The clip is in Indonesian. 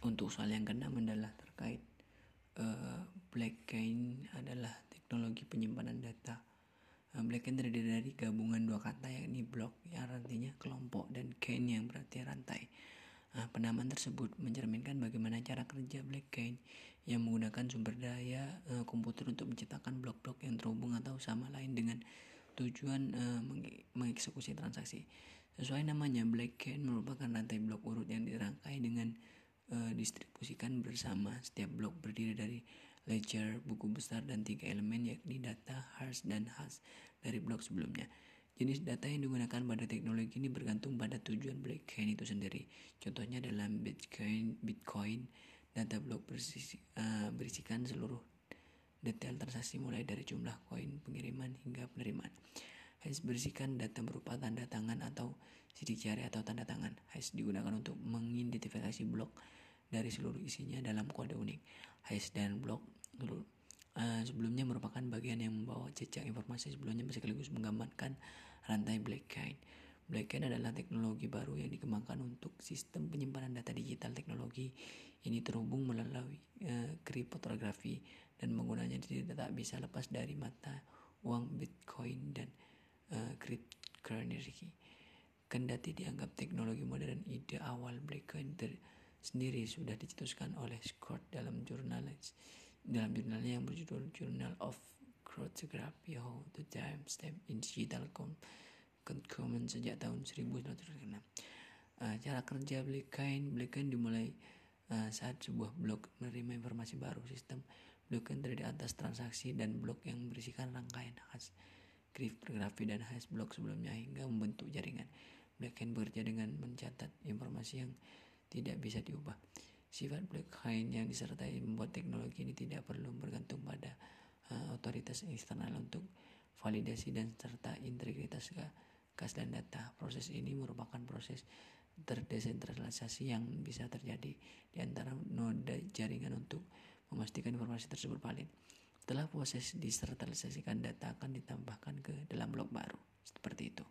untuk soal yang keenam adalah terkait uh, blockchain adalah teknologi penyimpanan data. Uh, blockchain terdiri dari gabungan dua kata yakni block yang artinya kelompok dan chain yang berarti rantai. Uh, penamaan tersebut mencerminkan bagaimana cara kerja blockchain yang menggunakan sumber daya uh, komputer untuk menciptakan blok-blok yang terhubung atau sama lain dengan tujuan uh, mengeksekusi transaksi. Sesuai namanya, blockchain merupakan rantai blok urut yang dirangkai dengan uh, distribusikan bersama. Setiap blok berdiri dari ledger, buku besar, dan tiga elemen yakni data, hash, dan hash dari blok sebelumnya. Jenis data yang digunakan pada teknologi ini bergantung pada tujuan blockchain itu sendiri. Contohnya dalam Bitcoin, Bitcoin data blok bersisi, uh, berisikan seluruh detail transaksi mulai dari jumlah koin pengiriman hingga penerimaan. Hash berisikan data berupa tanda tangan atau sidik jari atau tanda tangan. Hash digunakan untuk mengidentifikasi blok dari seluruh isinya dalam kode unik. Hash dan blok uh, sebelumnya merupakan bagian yang membawa jejak informasi sebelumnya sekaligus menggambarkan rantai blockchain. Blockchain adalah teknologi baru yang dikembangkan untuk sistem penyimpanan data digital teknologi ini terhubung melalui uh, kriptografi dan menggunanya tidak bisa lepas dari mata uang Bitcoin dan uh. Kendati dianggap teknologi modern, ide awal Bitcoin sendiri sudah dicetuskan oleh Scott dalam jurnalis dalam jurnalnya yang berjudul Journal of Cryptography How the Step in Digital Common sejak tahun 1936. Uh, cara kerja Blockchain Blockchain dimulai uh, saat sebuah blok menerima informasi baru sistem blockchain terdiri atas transaksi dan blok yang berisikan rangkaian khas kriptografi dan hash blok sebelumnya hingga membentuk jaringan. Blockchain bekerja dengan mencatat informasi yang tidak bisa diubah. Sifat blockchain yang disertai membuat teknologi ini tidak perlu bergantung pada uh, otoritas eksternal untuk validasi dan serta integritas kas dan data. Proses ini merupakan proses terdesentralisasi yang bisa terjadi di antara noda jaringan untuk memastikan informasi tersebut valid. Setelah proses disertalisasikan, data akan ditambahkan ke dalam blok baru. Seperti itu.